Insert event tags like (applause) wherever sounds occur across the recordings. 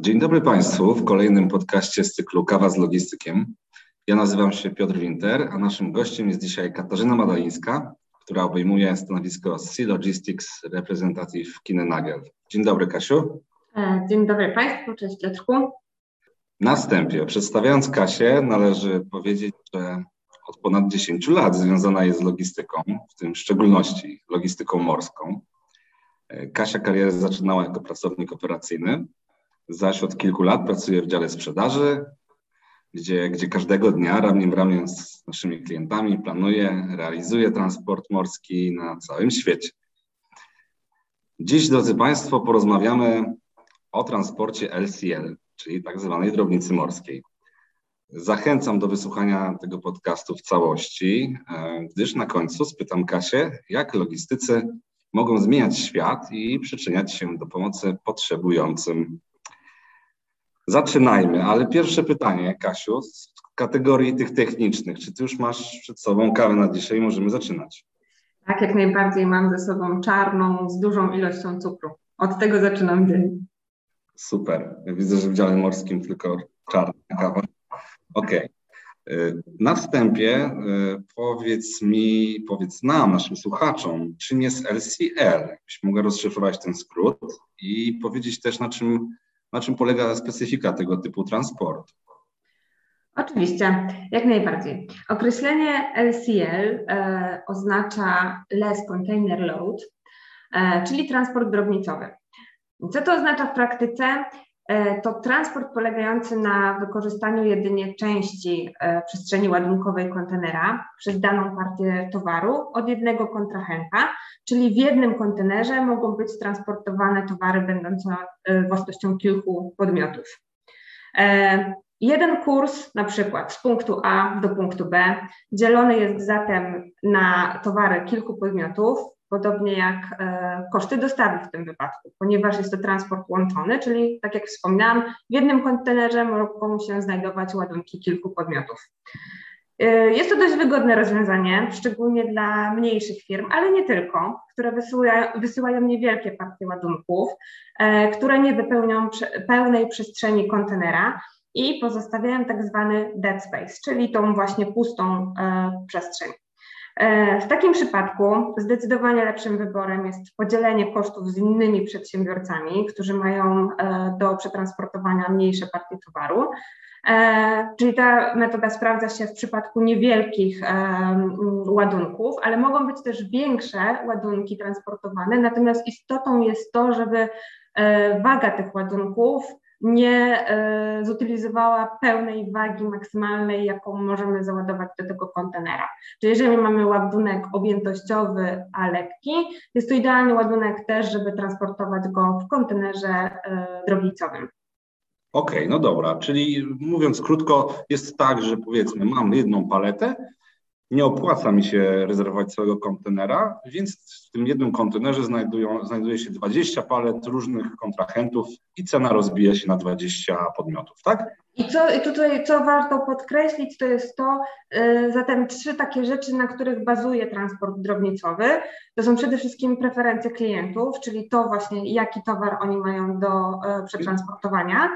Dzień dobry Państwu w kolejnym podcaście z cyklu Kawa z Logistykiem. Ja nazywam się Piotr Winter, a naszym gościem jest dzisiaj Katarzyna Madalińska, która obejmuje stanowisko Sea Logistics Representative Kinenagel. Dzień dobry Kasiu. E, dzień dobry Państwu, cześć Piotrku. Na wstępie, przedstawiając Kasię, należy powiedzieć, że od ponad 10 lat związana jest z logistyką, w tym w szczególności logistyką morską. E, Kasia karierę zaczynała jako pracownik operacyjny, zaś od kilku lat pracuje w dziale sprzedaży, gdzie, gdzie każdego dnia ramię w ramię z naszymi klientami planuje, realizuje transport morski na całym świecie. Dziś, drodzy Państwo, porozmawiamy o transporcie LCL, czyli tak zwanej drobnicy morskiej. Zachęcam do wysłuchania tego podcastu w całości, e, gdyż na końcu spytam Kasię, jak logistycy mogą zmieniać świat i przyczyniać się do pomocy potrzebującym Zaczynajmy, ale pierwsze pytanie, Kasiu, z kategorii tych technicznych. Czy ty już masz przed sobą kawę na dzisiaj? Możemy zaczynać. Tak, jak najbardziej mam ze sobą czarną z dużą ilością cukru. Od tego zaczynam dzień. Super. widzę, że w dziale morskim tylko czarna kawa. Okej. Okay. Na wstępie y, powiedz mi, powiedz nam, naszym słuchaczom, czym jest LCL? Byś mogła rozszyfrować ten skrót i powiedzieć też, na czym na czym polega specyfika tego typu transportu? Oczywiście, jak najbardziej. Określenie LCL e, oznacza Less Container Load, e, czyli transport drobnicowy. Co to oznacza w praktyce? E, to transport polegający na wykorzystaniu jedynie części e, przestrzeni ładunkowej kontenera przez daną partię towaru od jednego kontrahenta, czyli w jednym kontenerze mogą być transportowane towary będące e, własnością kilku podmiotów. Jeden kurs, na przykład z punktu A do punktu B, dzielony jest zatem na towary kilku podmiotów, podobnie jak e, koszty dostawy w tym wypadku, ponieważ jest to transport łączony, czyli tak jak wspomniałam, w jednym kontenerze mogą się znajdować ładunki kilku podmiotów. E, jest to dość wygodne rozwiązanie, szczególnie dla mniejszych firm, ale nie tylko, które wysyłają, wysyłają niewielkie partie ładunków, e, które nie wypełnią pełnej przestrzeni kontenera i pozostawiają tak zwany dead space, czyli tą właśnie pustą przestrzeń. E, w takim przypadku zdecydowanie lepszym wyborem jest podzielenie kosztów z innymi przedsiębiorcami, którzy mają e, do przetransportowania mniejsze partie towaru. E, czyli ta metoda sprawdza się w przypadku niewielkich ładunków, ale mogą być też większe ładunki transportowane. Natomiast istotą jest to, żeby waga tych ładunków nie e, zutylizowała pełnej wagi maksymalnej, jaką możemy załadować do tego kontenera. Czyli jeżeli mamy ładunek objętościowy, a lekki, jest to idealny ładunek też, żeby transportować go w kontenerze e, drobnicowym. Okej, okay, no dobra, czyli mówiąc krótko, jest tak, że powiedzmy mam jedną paletę, nie opłaca mi się rezerwować całego kontenera, więc w tym jednym kontenerze znajdują, znajduje się 20 palet różnych kontrahentów i cena rozbija się na 20 podmiotów, tak? I co i tutaj, co warto podkreślić, to jest to, y, zatem trzy takie rzeczy, na których bazuje transport drobnicowy. To są przede wszystkim preferencje klientów, czyli to właśnie, jaki towar oni mają do y, przetransportowania.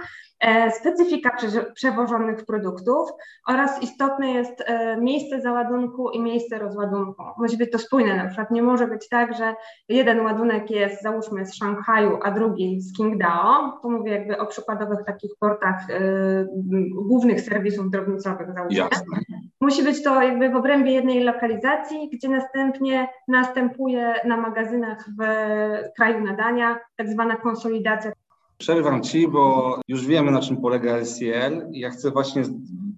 E, specyfika przewożonych produktów oraz istotne jest e, miejsce załadunku i miejsce rozładunku. Musi być to spójne, na przykład nie może być tak, że jeden ładunek jest załóżmy z Szanghaju, a drugi z Qingdao, tu mówię jakby o przykładowych takich portach y, głównych serwisów drobnicowych załóżmy. Jasne. Musi być to jakby w obrębie jednej lokalizacji, gdzie następnie następuje na magazynach w kraju nadania tak zwana konsolidacja Przerwam Ci, bo już wiemy, na czym polega i ja chcę właśnie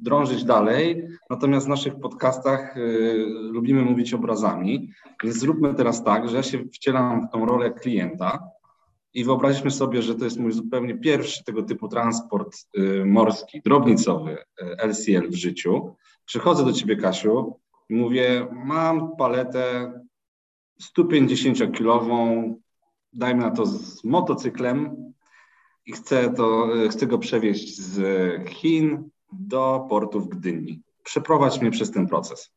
drążyć dalej. Natomiast w naszych podcastach y, lubimy mówić obrazami, więc zróbmy teraz tak, że ja się wcielam w tą rolę klienta i wyobraziliśmy sobie, że to jest mój zupełnie pierwszy tego typu transport y, morski, drobnicowy LCL y, w życiu. Przychodzę do ciebie, Kasiu, i mówię, mam paletę 150-kilową, dajmy na to z motocyklem i chcę, to, y, chcę go przewieźć z Chin do portu w Gdyni. Przeprowadź mnie przez ten proces.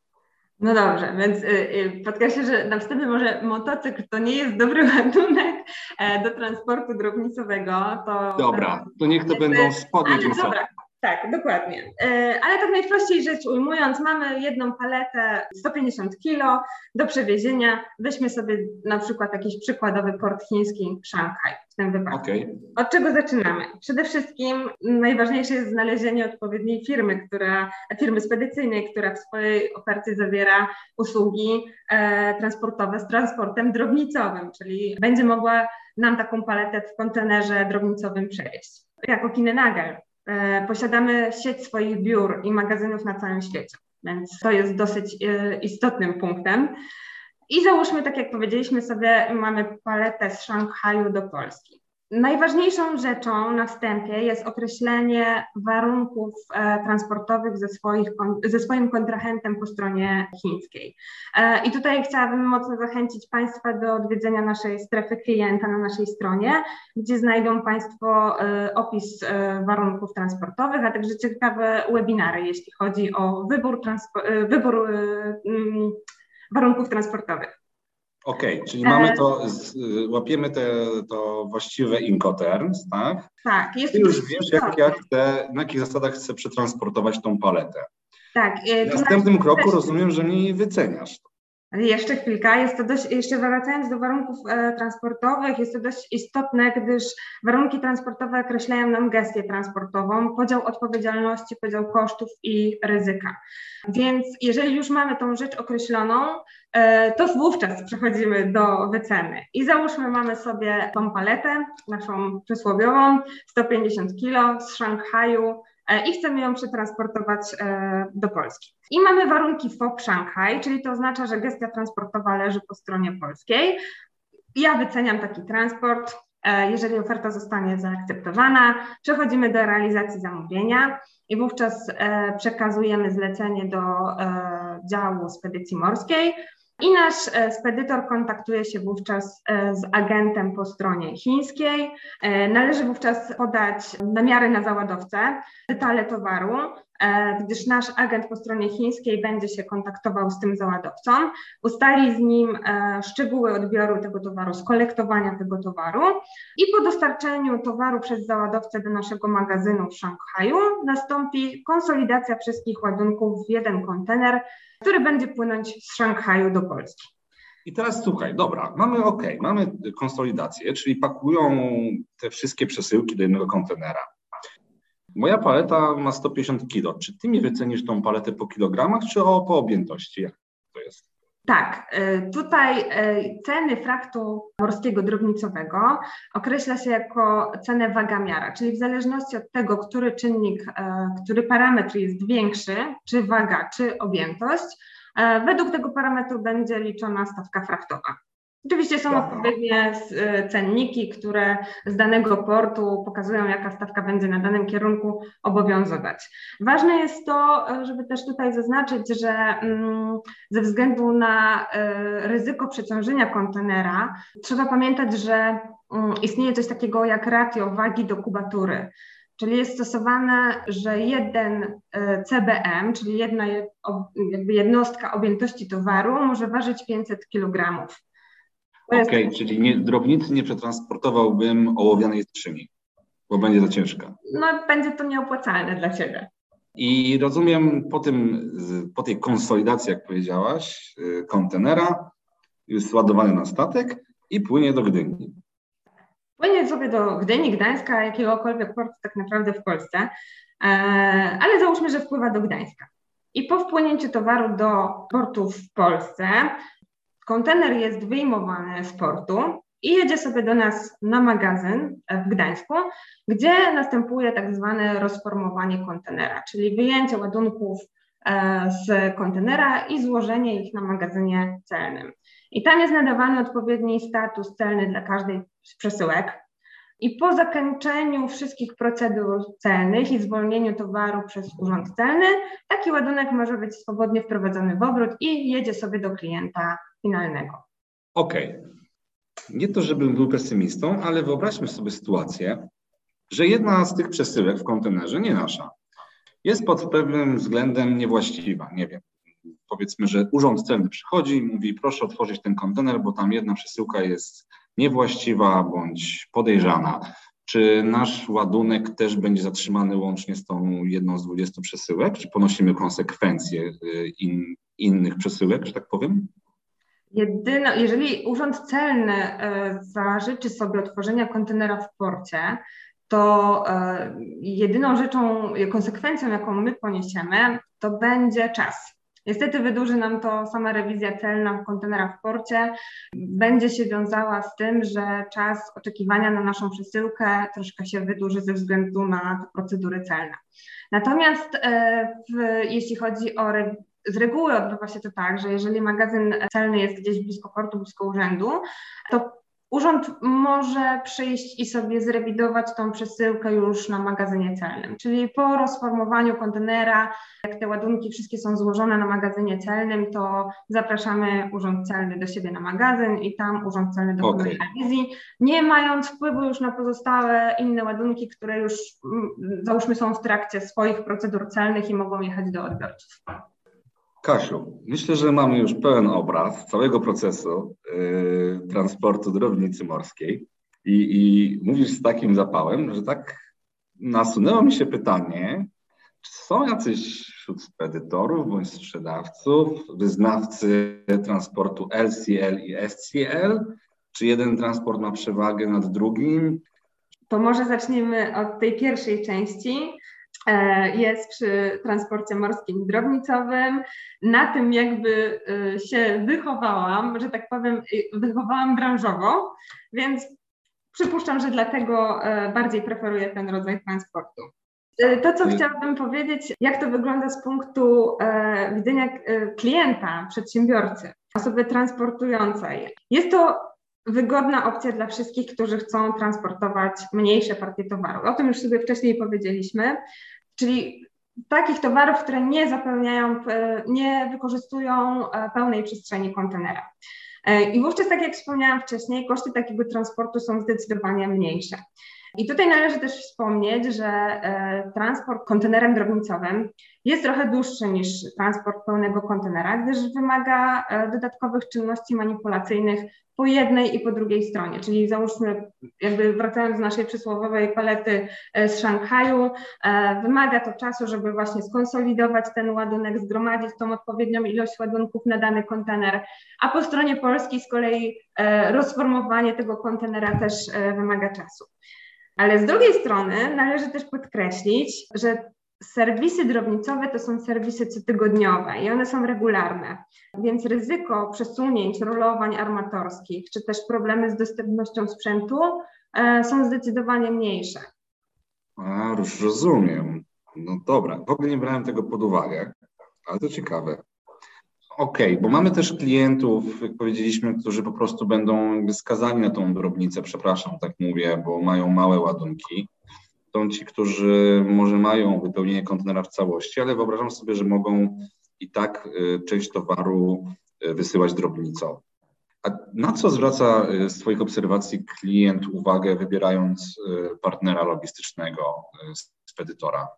No dobrze, więc y, y, podkreślę, że na wstępie może motocykl to nie jest dobry (laughs) ładunek e, do transportu drobnicowego. To, dobra, to niech to będą spodnie Dobra, tak, dokładnie. E, ale tak najprościej rzecz ujmując, mamy jedną paletę 150 kg do przewiezienia. Weźmy sobie na przykład jakiś przykładowy port chiński Szanghaj w tym wypadku. Okay. Od czego zaczynamy? Przede wszystkim najważniejsze jest znalezienie odpowiedniej firmy, która, firmy spedycyjnej, która w swojej ofercie zawiera usługi e, transportowe z transportem drobnicowym, czyli będzie mogła nam taką paletę w kontenerze drobnicowym przewieźć. Jako Kinenagel posiadamy sieć swoich biur i magazynów na całym świecie, więc to jest dosyć e, istotnym punktem. I załóżmy, tak jak powiedzieliśmy sobie, mamy paletę z Szanghaju do Polski. Najważniejszą rzeczą na wstępie jest określenie warunków e, transportowych ze, swoich, ze swoim kontrahentem po stronie chińskiej. E, I tutaj chciałabym mocno zachęcić Państwa do odwiedzenia naszej strefy klienta na naszej stronie, gdzie znajdą Państwo e, opis warunków transportowych, a także ciekawe webinary, jeśli chodzi o wybór, wybór e, mm, warunków transportowych. Okej, okay, czyli mamy to, z, łapiemy te, to właściwe Incoterms, tak? Tak. Jest Ty już wiesz, jak, jak chcę, na jakich zasadach chcę przetransportować tą paletę. Tak. E, w następnym kroku rozumiem, że mnie wyceniasz. Jeszcze chwilka, jest to dość, jeszcze wracając do warunków e, transportowych, jest to dość istotne, gdyż warunki transportowe określają nam gestię transportową, podział odpowiedzialności, podział kosztów i ryzyka. Więc jeżeli już mamy tą rzecz określoną, e, to wówczas przechodzimy do wyceny. I załóżmy, mamy sobie tą paletę, naszą przysłowiową, 150 kg z Szanghaju, i chcemy ją przetransportować e, do Polski. I mamy warunki FOB Shanghai, czyli to oznacza, że gestia transportowa leży po stronie polskiej. Ja wyceniam taki transport. E, jeżeli oferta zostanie zaakceptowana, przechodzimy do realizacji zamówienia i wówczas przekazujemy zlecenie do działu spedycji morskiej. I nasz e, spedytor kontaktuje się wówczas e, z agentem po stronie chińskiej. E, należy wówczas podać namiary na załadowcę, detale towaru, gdyż nasz agent po stronie chińskiej będzie się kontaktował z tym załadowcą, ustali z nim szczegóły odbioru tego towaru, skolektowania tego towaru i po dostarczeniu towaru przez załadowcę do naszego magazynu w Szanghaju nastąpi konsolidacja wszystkich ładunków w jeden kontener który będzie płynąć z Szanghaju do Polski. I teraz słuchaj, dobra, mamy OK, mamy konsolidację, czyli pakują te wszystkie przesyłki do jednego kontenera. Moja paleta ma 150 kg. Czy ty mi wycenisz tą paletę po kilogramach, czy o, po objętości? Jak to jest? Tak, y, tutaj y, ceny fraktu morskiego drobnicowego określa się jako cenę wagamiara, czyli w zależności od tego, który czynnik, y, który parametr jest większy, czy waga, czy objętość, według tego parametru będzie liczona stawka fraktowa. Oczywiście są odpowiednie e, cenniki, które z danego portu pokazują, jaka stawka będzie na danym kierunku obowiązywać. Ważne jest to, e, żeby też tutaj zaznaczyć, że mm, ze względu na e, ryzyko przeciążenia kontenera, trzeba pamiętać, że mm, istnieje coś takiego jak ratio wagi do kubatury. Czyli jest stosowane, że jeden CBM, czyli jedna jednostka objętości towaru może ważyć 500 kg. Okej, okay, czyli nie, drobnicy nie przetransportowałbym ołowianej skrzyni, bo będzie za ciężka. No, będzie to nieopłacalne dla Ciebie. I rozumiem po, tym, po tej konsolidacji, jak powiedziałaś, y, kontenera jest ładowany na statek i płynie do Gdyni. Płynie sobie do Gdyni, Gdańska, jakiegokolwiek portu tak naprawdę w Polsce, e, ale załóżmy, że wpływa do Gdańska. I po wpłynięciu towaru do portu w Polsce kontener jest wyjmowany z portu i jedzie sobie do nas na magazyn w Gdańsku, gdzie następuje tak zwane rozformowanie kontenera, czyli wyjęcie ładunków e, z kontenera i złożenie ich na magazynie celnym. I tam jest nadawany odpowiedni status celny dla każdej z przesyłek. i po zakończeniu wszystkich procedur celnych i zwolnieniu towaru przez urząd celny, taki ładunek może być swobodnie wprowadzony w obrót i jedzie sobie do klienta finalnego. Okej. Okay. Nie to, żebym był pesymistą, ale wyobraźmy sobie sytuację, że jedna z tych przesyłek w kontenerze, nie nasza, jest pod pewnym względem niewłaściwa. Nie wiem, powiedzmy, że urząd celny przychodzi i mówi, proszę otworzyć ten kontener, bo tam jedna przesyłka jest niewłaściwa bądź podejrzana. Czy nasz ładunek też będzie zatrzymany łącznie z tą jedną z 20 przesyłek? Czy ponosimy konsekwencje y, in, innych przesyłek, że tak powiem? Jedyno, jeżeli Urząd Celny y, zażyczy sobie otworzenia kontenera w porcie, to y, jedyną rzeczą, konsekwencją, jaką my poniesiemy, to będzie czas. Niestety wydłuży nam to sama rewizja celna w kontenerach w porcie. Będzie się wiązała z tym, że czas oczekiwania na naszą przesyłkę troszkę się wydłuży ze względu na procedury celne. Natomiast e, w, jeśli chodzi o z reguły odbywa się to tak, że jeżeli magazyn celny jest gdzieś blisko portu, blisko urzędu, to Urząd może przyjść i sobie zrewidować tą przesyłkę już na magazynie celnym, czyli po rozformowaniu kontenera, jak te ładunki wszystkie są złożone na magazynie celnym, to zapraszamy Urząd Celny do siebie na magazyn i tam Urząd Celny dokonuje okay. rewizji, nie mając wpływu już na pozostałe inne ładunki, które już mm, załóżmy są w trakcie swoich procedur celnych i mogą jechać do odbiorców. Kasiu, myślę, że mamy już pełen obraz całego procesu yy, transportu drobnicy morskiej i, i mówisz z takim zapałem, że tak nasunęło mi się pytanie, czy są jacyś wśród spedytorów bądź sprzedawców, wyznawcy transportu LCL i SCL? Czy jeden transport ma przewagę nad drugim? To może zaczniemy od tej pierwszej części. E, jest przy transporcie morskim drobnicowym. Na tym jakby e, się wychowałam, że tak powiem, wychowałam branżowo, więc przypuszczam, że dlatego e, bardziej preferuję ten rodzaj transportu. To, co chciałabym powiedzieć, jak to wygląda z punktu widzenia klienta, przedsiębiorcy, osoby transportującej. Jest to wygodna opcja dla wszystkich, którzy chcą transportować mniejsze partie towaru. O tym już sobie wcześniej powiedzieliśmy, czyli takich towarów, które nie zapełniają, e, nie wykorzystują e, pełnej przestrzeni kontenera. E, I wówczas, tak jak wspomniałam wcześniej, koszty takiego transportu są zdecydowanie mniejsze. I tutaj należy też wspomnieć, że e, transport kontenerem drobnicowym jest trochę dłuższy niż transport pełnego kontenera, gdyż wymaga e, dodatkowych czynności manipulacyjnych po jednej i po drugiej stronie. Czyli załóżmy, jakby wracając do naszej przysłowiowej palety e, z Szanghaju, wymaga to czasu, żeby właśnie skonsolidować ten ładunek, zgromadzić tą odpowiednią ilość ładunków na dany kontener, a po stronie polskiej z kolei rozformowanie tego kontenera też wymaga czasu. Ale z drugiej strony należy też podkreślić, że serwisy drobnicowe to są serwisy cotygodniowe i one są regularne, więc ryzyko przesunięć, rolowań armatorskich, czy też problemy z dostępnością sprzętu e, są zdecydowanie mniejsze. A, już rozumiem. No dobra, w ogóle nie brałem tego pod uwagę, ale to ciekawe. Okej, okay, bo mamy też klientów, jak powiedzieliśmy, którzy po prostu będą skazani na tą drobnicę, przepraszam, tak mówię, bo mają małe ładunki. Są ci, którzy może mają wypełnienie kontenera w całości, ale wyobrażam sobie, że mogą i tak y, część towaru y, wysyłać drobnicą. A na co zwraca y, z Twoich obserwacji klient uwagę, wybierając partnera logistycznego, spedytora?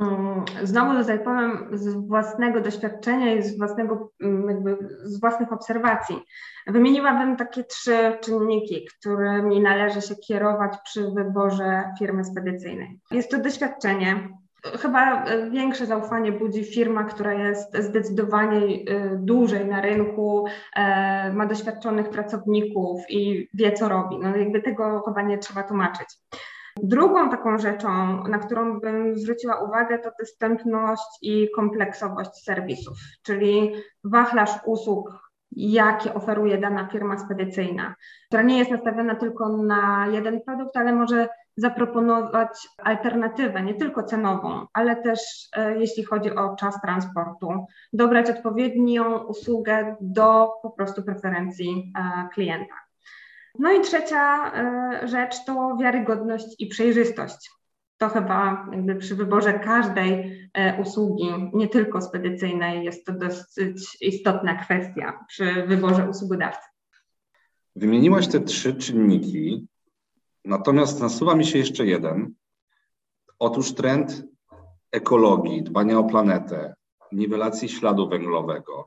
Mm, znowu tutaj powiem z własnego doświadczenia i z, własnego, mm, jakby z własnych obserwacji. Wymieniłabym takie trzy czynniki, którymi należy się kierować przy wyborze firmy spedycyjnej. Jest to doświadczenie. Chyba większe zaufanie budzi firma, która jest zdecydowanie y, dłużej na rynku, e, ma doświadczonych pracowników i wie, co robi. No jakby tego chyba nie trzeba tłumaczyć. Drugą taką rzeczą, na którą bym zwróciła uwagę, to dostępność i kompleksowość serwisów, czyli wachlarz usług, jakie oferuje dana firma spedycyjna, która nie jest nastawiona tylko na jeden produkt, ale może zaproponować alternatywę, nie tylko cenową, ale też e, jeśli chodzi o czas transportu, dobrać odpowiednią usługę do po prostu preferencji e, klienta. No i trzecia rzecz to wiarygodność i przejrzystość. To chyba jakby przy wyborze każdej usługi, nie tylko spedycyjnej, jest to dosyć istotna kwestia przy wyborze usługodawcy. Wymieniłaś te trzy czynniki, natomiast nasuwa mi się jeszcze jeden. Otóż trend ekologii, dbania o planetę, niwelacji śladu węglowego.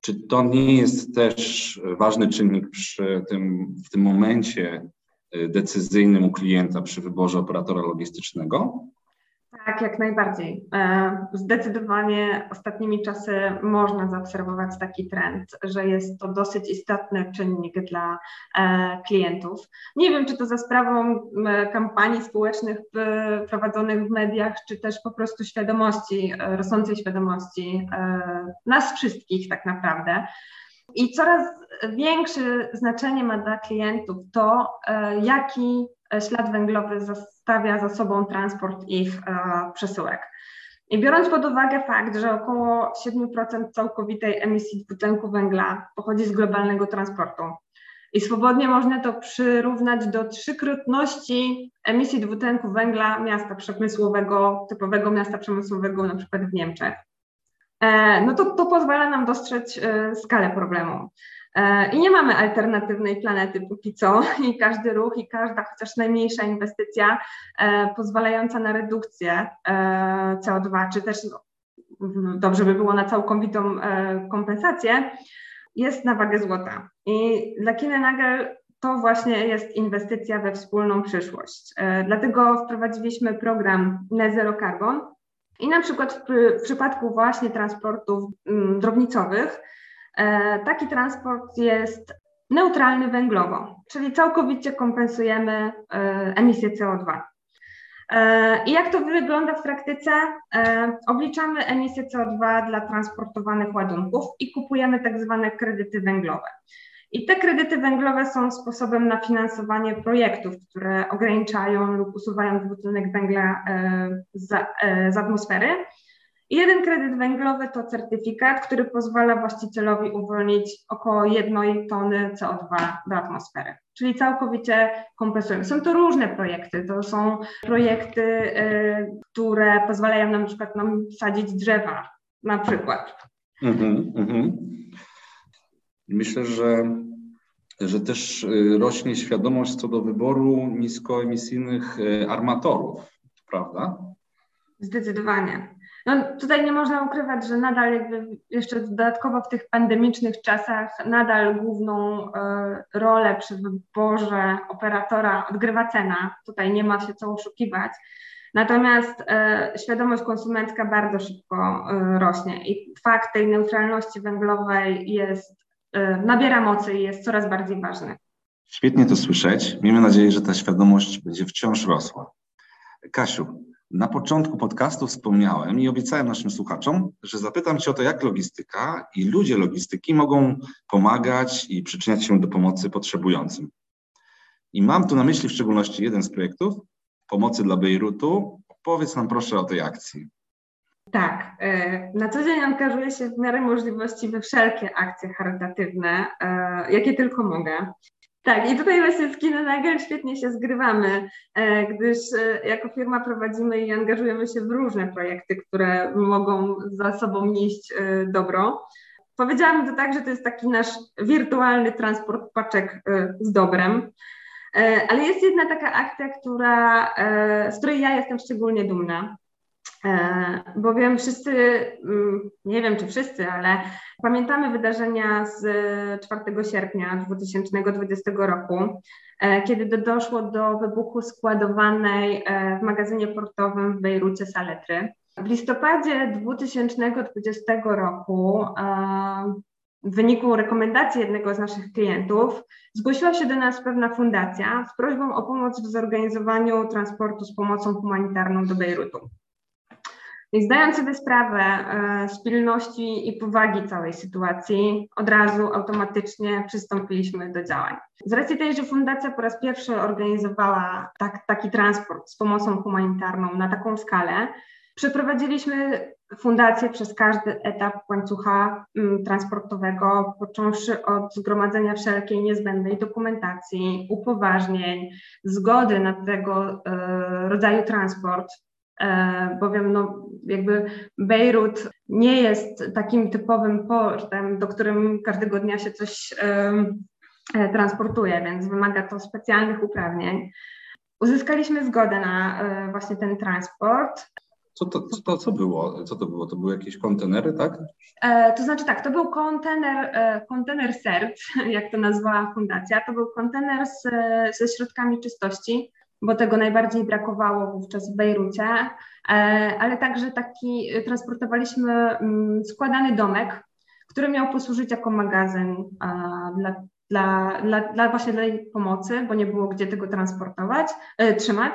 Czy to nie jest też ważny czynnik przy tym, w tym momencie y, decyzyjnym u klienta przy wyborze operatora logistycznego? Tak, jak najbardziej. E, zdecydowanie ostatnimi czasy można zaobserwować taki trend, że jest to dosyć istotny czynnik dla e, klientów. Nie wiem, czy to za sprawą kampanii społecznych prowadzonych w mediach, czy też po prostu świadomości, e, rosnącej świadomości nas wszystkich tak naprawdę. I coraz większe znaczenie ma dla klientów to, jaki ślad węglowy stawia za sobą transport ich e, przesyłek. I biorąc pod uwagę fakt, że około 7% całkowitej emisji dwutlenku węgla pochodzi z globalnego transportu i swobodnie można to przyrównać do trzykrotności emisji dwutlenku węgla miasta przemysłowego, typowego miasta przemysłowego na przykład w Niemczech, e, no to, to pozwala nam dostrzec e, skalę problemu. E, I nie mamy alternatywnej planety póki co (laughs) i każdy ruch i każda chociaż najmniejsza inwestycja e, pozwalająca na redukcję e, CO2, czy też no, dobrze by było na całkowitą kompensację, jest na wagę złota. I dla Kinenagel to właśnie jest inwestycja we wspólną przyszłość. Dlatego wprowadziliśmy program Net Zero Carbon i na przykład w, w przypadku właśnie transportów mm, drobnicowych taki transport jest neutralny węglowo, czyli całkowicie kompensujemy e, emisję CO2. E, I jak to wygląda w praktyce? Obliczamy emisję CO2 dla transportowanych ładunków i kupujemy tak zwane kredyty węglowe. I te kredyty węglowe są sposobem na finansowanie projektów, które ograniczają lub usuwają dwutlenek węgla z, z atmosfery jeden kredyt węglowy to certyfikat, który pozwala właścicielowi uwolnić około jednej tony CO2 do atmosfery. Czyli całkowicie kompensujemy. Są to różne projekty. To są projekty, y, które pozwalają nam na przykład nam sadzić drzewa, na przykład. Mm-hmm, mm-hmm. Myślę, że, że też y, rośnie świadomość co do wyboru niskoemisyjnych y, armatorów, prawda? Zdecydowanie. No, tutaj nie można ukrywać, że nadal jakby jeszcze dodatkowo w tych pandemicznych czasach nadal główną y, rolę przy wyborze operatora odgrywa cena. Tutaj nie ma się co oszukiwać. Natomiast y, świadomość konsumencka bardzo szybko y, rośnie i fakt tej neutralności węglowej jest, nabiera mocy i jest coraz bardziej ważny. Świetnie to słyszeć. Miejmy nadzieję, że ta świadomość będzie wciąż rosła. Kasiu, na początku podcastu wspomniałem i obiecałem naszym słuchaczom, że zapytam Cię o to, jak logistyka i ludzie logistyki mogą pomagać i przyczyniać się do pomocy potrzebującym. I mam tu na myśli w szczególności jeden z projektów pomocy dla Bejrutu. Powiedz nam proszę o tej akcji. Tak, e, na co dzień angażuję się w miarę możliwości we wszelkie akcje charytatywne, e, jakie tylko mogę. Tak, i tutaj właśnie z Kinenagel świetnie się zgrywamy, e, gdyż e, jako firma prowadzimy i angażujemy się w różne projekty, które mogą za sobą nieść e, dobro. Powiedziałabym to tak, że to jest taki nasz wirtualny transport paczek z dobrem. Ale jest jedna taka akcja, która, z której ja jestem szczególnie dumna. E, bowiem wszyscy, mm, nie wiem czy wszyscy, ale pamiętamy wydarzenia z 4 sierpnia 2020 roku, e, kiedy doszło do wybuchu składowanej e, w magazynie portowym w Bejrucie saletry. W listopadzie 2020 roku w wyniku rekomendacji jednego z naszych klientów zgłosiła się do nas pewna fundacja z prośbą o pomoc w zorganizowaniu transportu z pomocą humanitarną do Bejrutu. I zdając sobie sprawę e, z pilności i powagi całej sytuacji, od razu automatycznie przystąpiliśmy do działań. Z racji tej, że Fundacja po raz pierwszy organizowała tak, taki transport z pomocą humanitarną na taką skalę, przeprowadziliśmy fundację przez każdy etap łańcucha mm, transportowego, począwszy od zgromadzenia wszelkiej niezbędnej dokumentacji, upoważnień, zgody na tego e, rodzaju transport, e, bowiem no, jakby Bejrut nie jest takim typowym portem, do którym każdego dnia się coś e, transportuje, więc wymaga to specjalnych uprawnień. Uzyskaliśmy zgodę na właśnie ten transport. Co to, co to co było? Co to było? To były jakieś kontenery, tak? E, to znaczy tak, to był kontener, e, kontener serc, (laughs) jak to nazwała fundacja. To był kontener z, ze środkami czystości, bo tego najbardziej brakowało wówczas w Bejrucie, e, ale także taki transportowaliśmy mm, składany domek, który miał posłużyć jako magazyn dla, dla, dla, dla właśnie dla pomocy, bo nie było gdzie tego transportować, e, trzymać.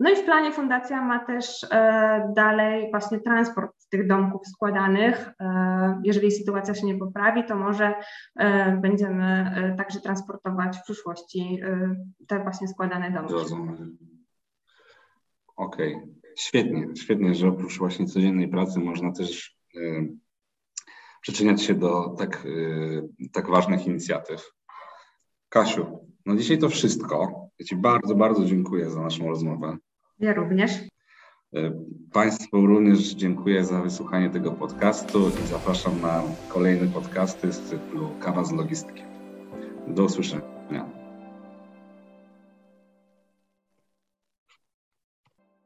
No i w planie fundacja ma też e, dalej właśnie transport tych domków składanych. E, jeżeli sytuacja się nie poprawi, to może e, będziemy także transportować w przyszłości te właśnie składane domki. Okej, okay. świetnie, świetnie, że oprócz właśnie codziennej pracy można też przyczyniać się do tak, tak ważnych inicjatyw. Kasiu, no dzisiaj to wszystko. Ja Ci bardzo, bardzo dziękuję za naszą rozmowę. Ja również. E, państwu również dziękuję za wysłuchanie tego podcastu i zapraszam na kolejne podcasty z cyklu Kawa z Logistyki. Do usłyszenia.